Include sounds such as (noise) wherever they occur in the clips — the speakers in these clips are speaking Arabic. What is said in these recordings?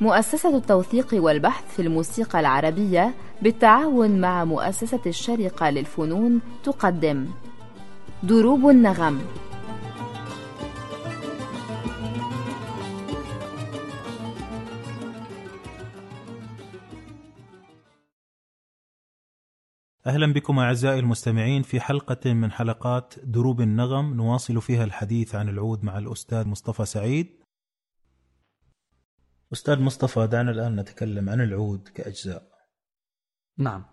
مؤسسة التوثيق والبحث في الموسيقى العربية بالتعاون مع مؤسسة الشرقة للفنون تقدم. دروب النغم. أهلا بكم أعزائي المستمعين في حلقة من حلقات دروب النغم. نواصل فيها الحديث عن العود مع الأستاذ مصطفى سعيد. أستاذ مصطفى دعنا الآن نتكلم عن العود كأجزاء. نعم.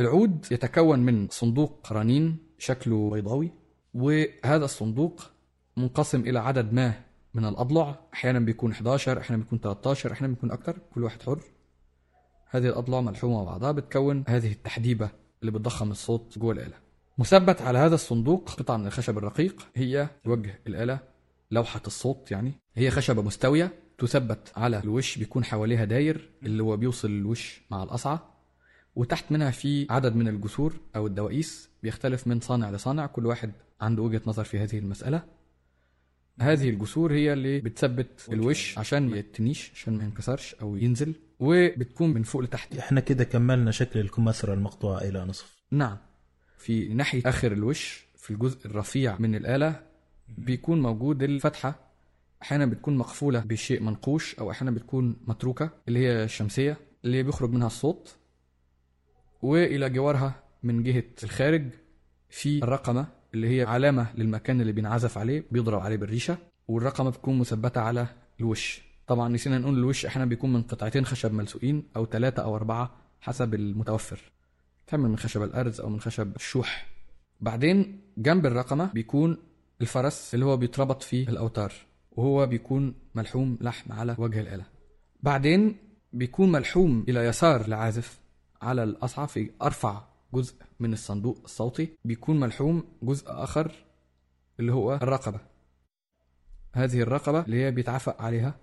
العود يتكون من صندوق قرانين شكله بيضاوي وهذا الصندوق منقسم إلى عدد ما من الأضلع. أحيانا بيكون 11 أحيانا بيكون 13 أحيانا بيكون أكتر كل واحد حر. هذه الأضلاع ملحومة بعضها بتكون هذه التحديبة اللي بتضخم الصوت جوه الآلة. مثبت على هذا الصندوق قطعة من الخشب الرقيق هي وجه الآلة لوحة الصوت يعني. هي خشبة مستوية تثبت على الوش بيكون حواليها داير اللي هو بيوصل الوش مع القصعة. وتحت منها في عدد من الجسور أو الدوائيس بيختلف من صانع لصانع كل واحد عنده وجهة نظر في هذه المسألة. هذه الجسور هي اللي بتثبت الوش عشان ما يتنيش عشان ما ينكسرش أو ينزل وبتكون من فوق لتحت. إحنا كده كملنا شكل الكمثرى المقطوعة إلى نصف. نعم. في ناحية آخر الوش في الجزء الرفيع من الآلة بيكون موجود الفتحة. أحيانا بتكون مقفولة بشيء منقوش أو أحيانا بتكون متروكة اللي هي الشمسية اللي بيخرج منها الصوت. وإلى جوارها من جهة الخارج في الرقمة. اللي هي علامة للمكان اللي بينعزف عليه بيضرب عليه بالريشة والرقمة بتكون مثبتة على الوش. طبعا نسينا نقول الوش أحيانا بيكون من قطعتين خشب ملسوقين أو ثلاثة أو أربعة حسب المتوفر. تعمل من خشب الأرز أو من خشب الشوح. بعدين جنب الرقمة بيكون الفرس اللي هو بيتربط فيه الأوتار وهو بيكون ملحوم لحم على وجه الآلة. بعدين بيكون ملحوم إلى يسار العازف على الأصعى في أرفع جزء من الصندوق الصوتي بيكون ملحوم جزء آخر اللي هو الرقبة. هذه الرقبة اللي هي بيتعفق عليها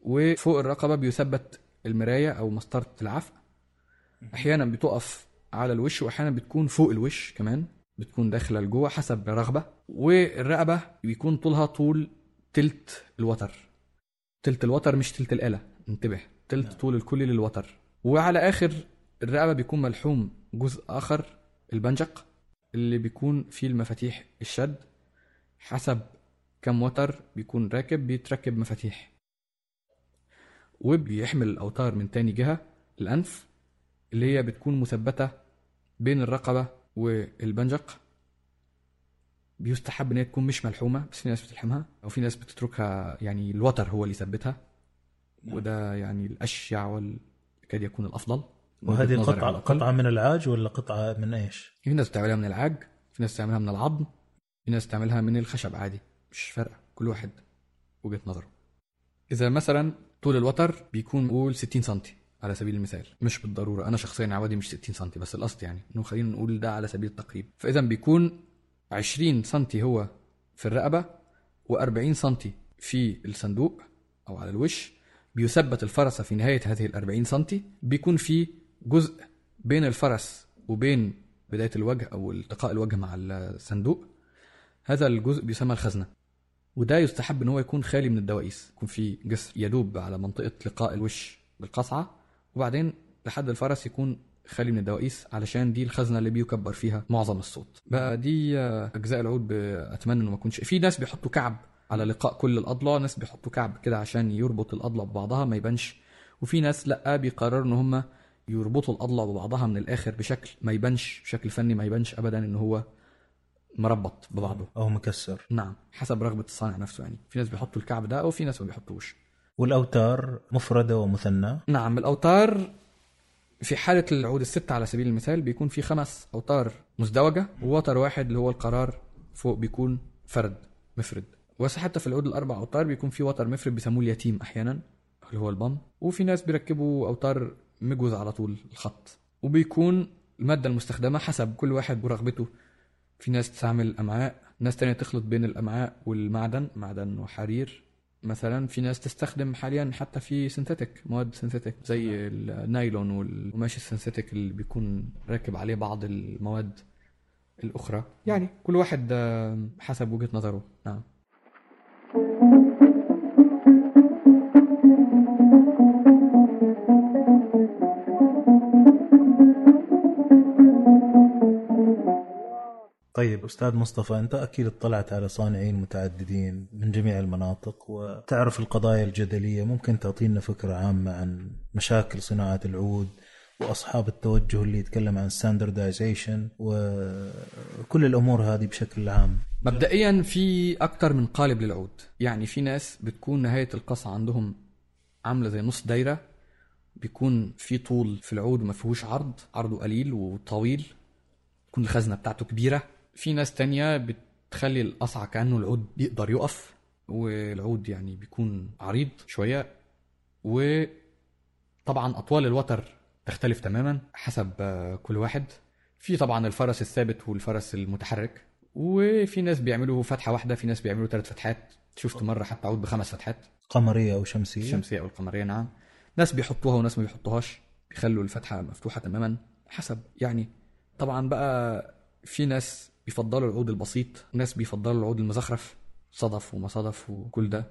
وفوق الرقبة بيثبت المراية أو مسطرة العفق. أحيانا بتقف على الوش وأحيانا بتكون فوق الوش كمان بتكون داخلة لجوه حسب الرغبة. والرقبة بيكون طولها طول تلت الوتر. تلت الوتر مش تلت الآلة انتبه. تلت طول الكلي للوتر. وعلى آخر الرقبة بيكون ملحوم جزء آخر البنجق اللي بيكون فيه المفاتيح الشد. حسب كم وتر بيكون راكب بيتركب مفاتيح. وبيحمل الأوتار من تاني جهة الأنف اللي هي بتكون مثبتة بين الرقبة والبنجق. بيستحب إن هي تكون مش ملحومة بس في ناس بتلحمها أو في ناس بتتركها يعني الوتر هو اللي يثبتها. وده يعني الأشيع والكاد يكون الأفضل. وهذه وجهة الأقل. قطعة من العاج ولا قطعة من إيش؟ في ناس بتعملها من العاج في ناس بتعملها من العظم في ناس بتعملها من الخشب عادي مش فارقة كل واحد وجهة نظره إذا مثلا طول الوتر بيكون نقول 60 سم على سبيل المثال مش بالضرورة أنا شخصيا عوادي مش 60 سم بس القصد يعني إنه خلينا نقول ده على سبيل التقريب فإذا بيكون 20 سم هو في الرقبة و40 سم في الصندوق أو على الوش بيثبت الفرسه في نهاية هذه ال 40 سم بيكون في جزء بين الفرس وبين بداية الوجه أو التقاء الوجه مع الصندوق هذا الجزء بيسمى الخزنة. وده يستحب إن هو يكون خالي من الدوائيس يكون في جسر يدوب على منطقة لقاء الوش بالقصعة وبعدين لحد الفرس يكون خالي من الدوائيس علشان دي الخزنة اللي بيكبر فيها معظم الصوت. بقى دي آه، أجزاء العود اتمنى إنه ما يكونش. في ناس بيحطوا كعب على لقاء كل الأضلاع ناس بيحطوا كعب كده عشان يربط الأضلاع ببعضها ما يبانش. وفي ناس لأ بيقرروا إن هم يربطوا الأضلاع ببعضها من الآخر بشكل ما يبانش بشكل فني ما يبانش ابدا إن هو مربط ببعضه. أو مكسر. نعم حسب رغبة الصانع نفسه يعني. في ناس بيحطوا الكعب ده وفي ناس ما بيحطوش. والأوتار مفردة ومثنى؟ نعم الأوتار في حالة العود الستة على سبيل المثال بيكون في خمس أوتار مزدوجة ووتر واحد اللي هو القرار فوق بيكون فرد مفرد. بس حتى في العود الأربع أوتار بيكون في وتر مفرد بيسموه اليتيم أحيانا اللي هو البم وفي ناس بيركبوا أوتار مجوز على طول الخط. وبيكون المادة المستخدمة حسب كل واحد ورغبته. في ناس تستعمل أمعاء ناس تانية تخلط بين الأمعاء والمعدن معدن وحرير. مثلا في ناس تستخدم حاليا حتى في سينثيتك مواد سينثيتك زي النايلون والقماش السينثيتك اللي بيكون راكب عليه بعض المواد الأخرى. يعني كل واحد آه، حسب وجهة نظره. نعم. طيب أستاذ مصطفى أنت أكيد اطلعت على صانعين متعددين من جميع المناطق وتعرف القضايا الجدلية. ممكن تعطينا فكرة عامة عن مشاكل صناعة العود وأصحاب التوجه اللي يتكلم عن ستاندردايزيشن وكل الأمور هذه بشكل عام؟ مبدئيا في أكتر من قالب للعود. يعني في ناس بتكون نهاية القصة عندهم عاملة زي نص دايرة بيكون في طول في العود وما فيهوش عرض عرضه قليل وطويل تكون الخزنة بتاعته كبيرة. في ناس تانية بتخلي القصعة كأنه العود بيقدر يقف والعود يعني بيكون عريض شوية وطبعا أطوال الوتر تختلف تماما حسب كل واحد. في طبعا الفرس الثابت والفرس المتحرك وفي ناس بيعملوا فتحة واحدة في ناس بيعملوا ثلاث فتحات. شفت مرة حتى عود بخمس فتحات. قمرية أو شمسية. الشمسية أو القمرية نعم. ناس بيحطوها وناس ما بيحطوهاش. بيخلوا الفتحة مفتوحة تماما حسب يعني. طبعا بقى في ناس بيفضلوا العود البسيط ناس بيفضلوا العود المزخرف صدف وما صدف وكل ده.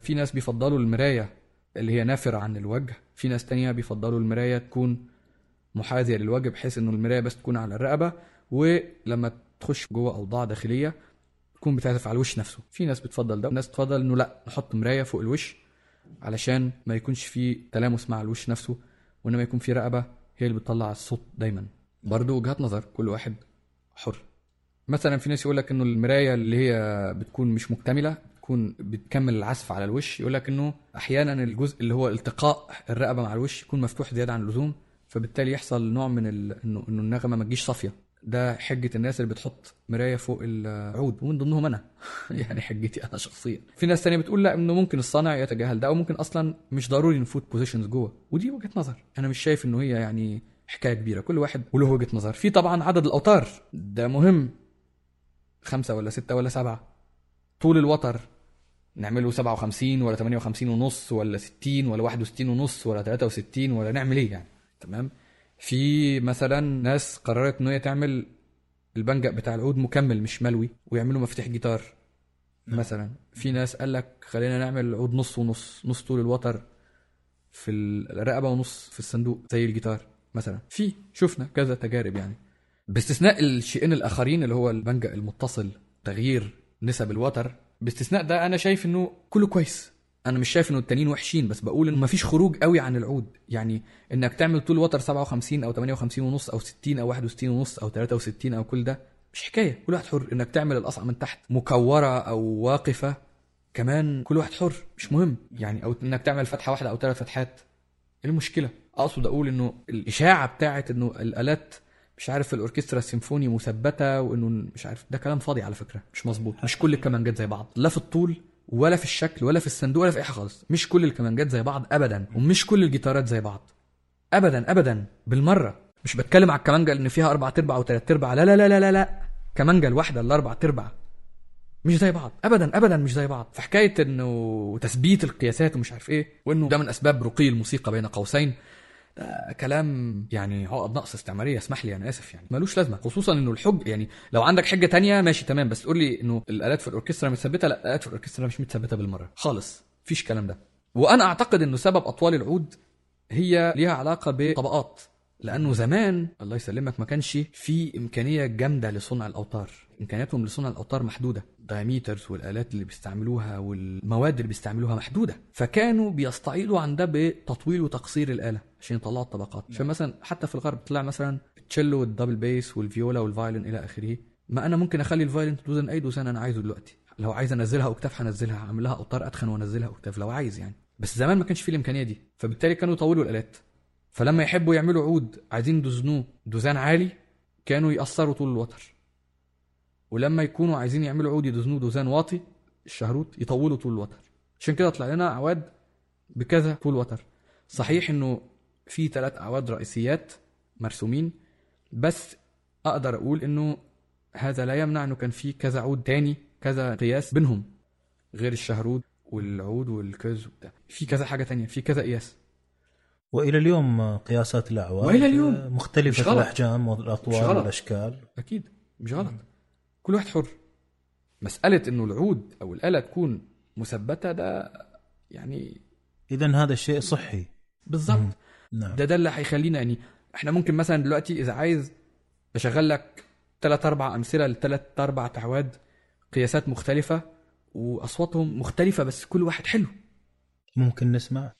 في ناس بيفضلوا المراية اللي هي نافرة عن الوجه في ناس تانية بيفضلوا المراية تكون محاذية للوجه بحيث إنه المراية بس تكون على الرقبة ولما تخش جوه أوضاع داخلية تكون بتعزف على الوش نفسه. في ناس بتفضل ده وناس بتفضل إنه لأ نحط مراية فوق الوش علشان ما يكونش في تلامس مع الوش نفسه وإنما يكون في رقبة هي اللي بتطلع الصوت دايما. برضه وجهات نظر كل واحد حر. مثلا في ناس يقول لك إنه المراية اللي هي بتكون مش مكتملة بتكون بتكمل العزف على الوش يقول لك إنه أحيانا الجزء اللي هو التقاء الرقبة مع الوش يكون مفتوح زيادة عن اللزوم فبالتالي يحصل نوع من. إنه إنه النغمة ما تجيش صافية. ده حجة الناس اللي بتحط مراية فوق العود ومن ضمنهم أنا. (laughs) يعني حجتي أنا شخصيا. في ناس تانية بتقول لا إنه ممكن الصانع يتجاهل ده أو ممكن أصلا مش ضروري نفوت بوزيشنز جوه. ودي وجهة نظر. أنا مش شايف إنه هي يعني حكاية كبيرة. كل واحد وله وجهة نظر. في طبعا عدد الأوتار. ده مهم. خمسة ولا ستة ولا سبعة. طول الوتر نعمله 57 ولا 58 ونص ولا 60 ولا 61 ونص ولا 63 ولا نعمل إيه يعني؟ تمام؟ في مثلا ناس قررت ان هي تعمل البنجق بتاع العود مكمل مش ملوي ويعملوا مفاتيح جيتار مثلا. في ناس قال لك خلينا نعمل العود نص ونص نص طول الوتر في الرقبة ونص في الصندوق زي الجيتار مثلا. في شفنا كذا تجارب يعني. باستثناء الشيئين الآخرين اللي هو البنجق المتصل تغيير نسب الوتر باستثناء ده أنا شايف إنه كله كويس. أنا مش شايف إنه التانيين وحشين بس بقول إنه مفيش خروج قوي عن العود. يعني إنك تعمل طول وتر 57 أو 58 ونص أو 60 أو 61 ونص أو 63 أو كل ده مش حكاية. كل واحد حر. إنك تعمل القصعه من تحت مكورة أو واقفة كمان كل واحد حر. مش مهم. يعني أو إنك تعمل فتحة واحدة أو ثلاث فتحات. إيه المشكلة؟ أقصد أقول إنه الإشاعة بتاعت إنه الآلات مش عارف الأوركسترا السيمفوني مثبتة وإنه مش عارف ده كلام فاضي على فكرة مش مظبوط مش كل الكمانجات زي بعض لا في الطول ولا في الشكل ولا في الصندوق ولا في أي حاجة خالص مش كل الكمانجات زي بعض ابدا ومش كل الجيتارات زي بعض ابدا ابدا بالمرة مش بتكلم على الكمانجا اللي فيها أربع أرباع أو ثلاث أرباع لا لا لا لا لا لا كمانجا الواحدة اللي أربع أرباع مش زي بعض ابدا ابدا مش زي بعض فحكايه إنه تثبيت القياسات ومش عارف إيه وإنه ده من أسباب رقي الموسيقى بين قوسين كلام يعني عقد نقص استعمارية. اسمح لي أنا آسف يعني. ملوش لازمة. خصوصا إنه الحج يعني لو عندك حجة تانية ماشي تمام. بس تقول لي إنه الآلات في الأوركسترا متثبتة؟ لا الآلات في الأوركسترا مش متثبتة بالمرة. خالص. مفيش الكلام ده. وأنا أعتقد إنه سبب أطوال العود هي ليها علاقة بطبقات. لأنه زمان الله يسلمك ما كانش في إمكانية جامدة لصنع الأوتار. إمكانياتهم لصنع الأوتار محدودة. diameters والآلات اللي بيستعملوها والمواد اللي بيستعملوها محدودة. فكانوا بيستعيضوا عن ده بتطويل وتقصير الآلة عشان يطلعوا الطبقات. فمثلا حتى في الغرب طلع مثلا التشيلو وال double bass والفيولا وال violin إلى آخره. ما أنا ممكن أخلي ال violin تدوزن أي دوزان أنا عايزه دلوقتي. لو عايز أنزلها أوكتاف هنزلها أعمل لها أوتار أتخن وأنزلها أوكتاف لو عايز يعني. بس زمان ما كانش فيه الإمكانية دي. فبالتالي كانوا يطولوا الآلات. فلما يحبوا يعملوا عود عايزين يدوزنوه دوزان عالي كانوا يقصروا طول الوتر. ولما يكونوا عايزين يعملوا عود يدوزنوه دوزان واطي الشهرود يطولوا طول الوتر. عشان كده طلع لنا أعواد بكذا طول وتر صحيح إنه في ثلاث أعواد رئيسيات مرسومين بس أقدر أقول إنه هذا لا يمنع إنه كان في كذا عود تاني كذا قياس بينهم. غير الشهرود والعود والكز وبتاع في كذا حاجة تانية في كذا قياس. وإلى اليوم قياسات الاعواد وإلى اليوم. مش مختلفه. الأحجام والاطوال. والأشكال. أكيد. مش غلط كل واحد حر. مسألة إنه العود أو الآلة تكون مثبتة ده يعني اذا هذا الشيء صحي. بالظبط نعم. ده ده اللي هيخلينا يعني إحنا ممكن مثلا دلوقتي إذا عايز بشغل لك ثلاث أربع أمثلة لثلاث أربع تعواد قياسات مختلفة وأصواتهم مختلفة بس كل واحد حلو. ممكن نسمع.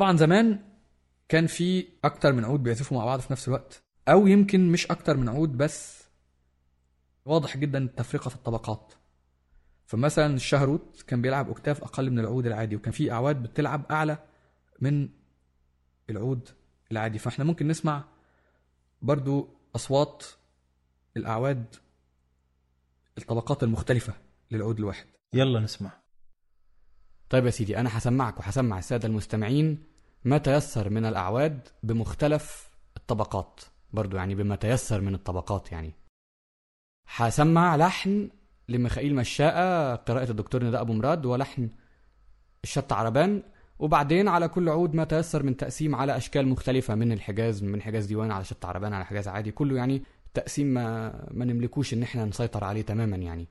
طبعا زمان كان في أكتر من عود بيعزفوا مع بعض في نفس الوقت أو يمكن مش أكتر من عود بس واضح جدا التفرقة في الطبقات. فمثلا الشهروت كان بيلعب أوكتاف أقل من العود العادي وكان في أعواد بتلعب أعلى من العود العادي. فإحنا ممكن نسمع برضو أصوات الأعواد الطبقات المختلفة للعود الواحد. يلا نسمع. طيب يا سيدي أنا هسمعك وهسمع السادة المستمعين ما تيسر من الأعواد بمختلف الطبقات. برضو يعني بما تيسر من الطبقات يعني. هسمع لحن لميخائيل مشاءة قراءة الدكتور نداء أبو مراد ولحن الشط عربان. وبعدين على كل عود ما تيسر من تقسيم على أشكال مختلفة من الحجاز من حجاز ديوان على شط عربان على حجاز عادي. كله يعني تقسيم ما, ما نملكوش إن إحنا نسيطر عليه تماما يعني.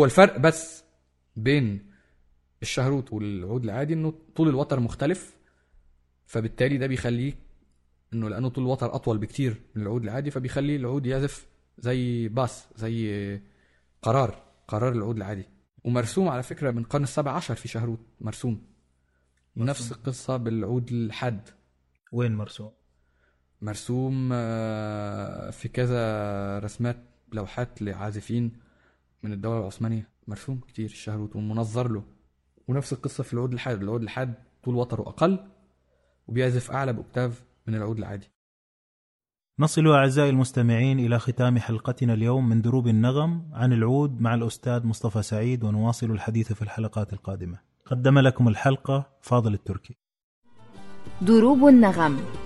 هو الفرق بس بين الشهروت والعود العادي إنه طول الوتر مختلف فبالتالي ده بيخليه إنه لأنه طول الوتر أطول بكتير من العود العادي فبيخلي العود يعزف زي باس زي قرار قرار العود العادي. ومرسوم على فكرة من القرن السابع عشر في شهروت مرسوم. نفس القصة بالعود الحاد. وين مرسوم؟ مرسوم آه، في كذا رسمات لوحات لعازفين. من الدولة العثمانية مرسوم كتير الشهروت ومنظر له. ونفس القصة في العود الحاد العود الحاد طول وتره أقل وبيعزف أعلى بأكتاف من العود العادي. نصل أعزائي المستمعين إلى ختام حلقتنا اليوم من دروب النغم عن العود مع الأستاذ مصطفى سعيد ونواصل الحديث في الحلقات القادمة. قدم لكم الحلقة فاضل التركي. دروب النغم.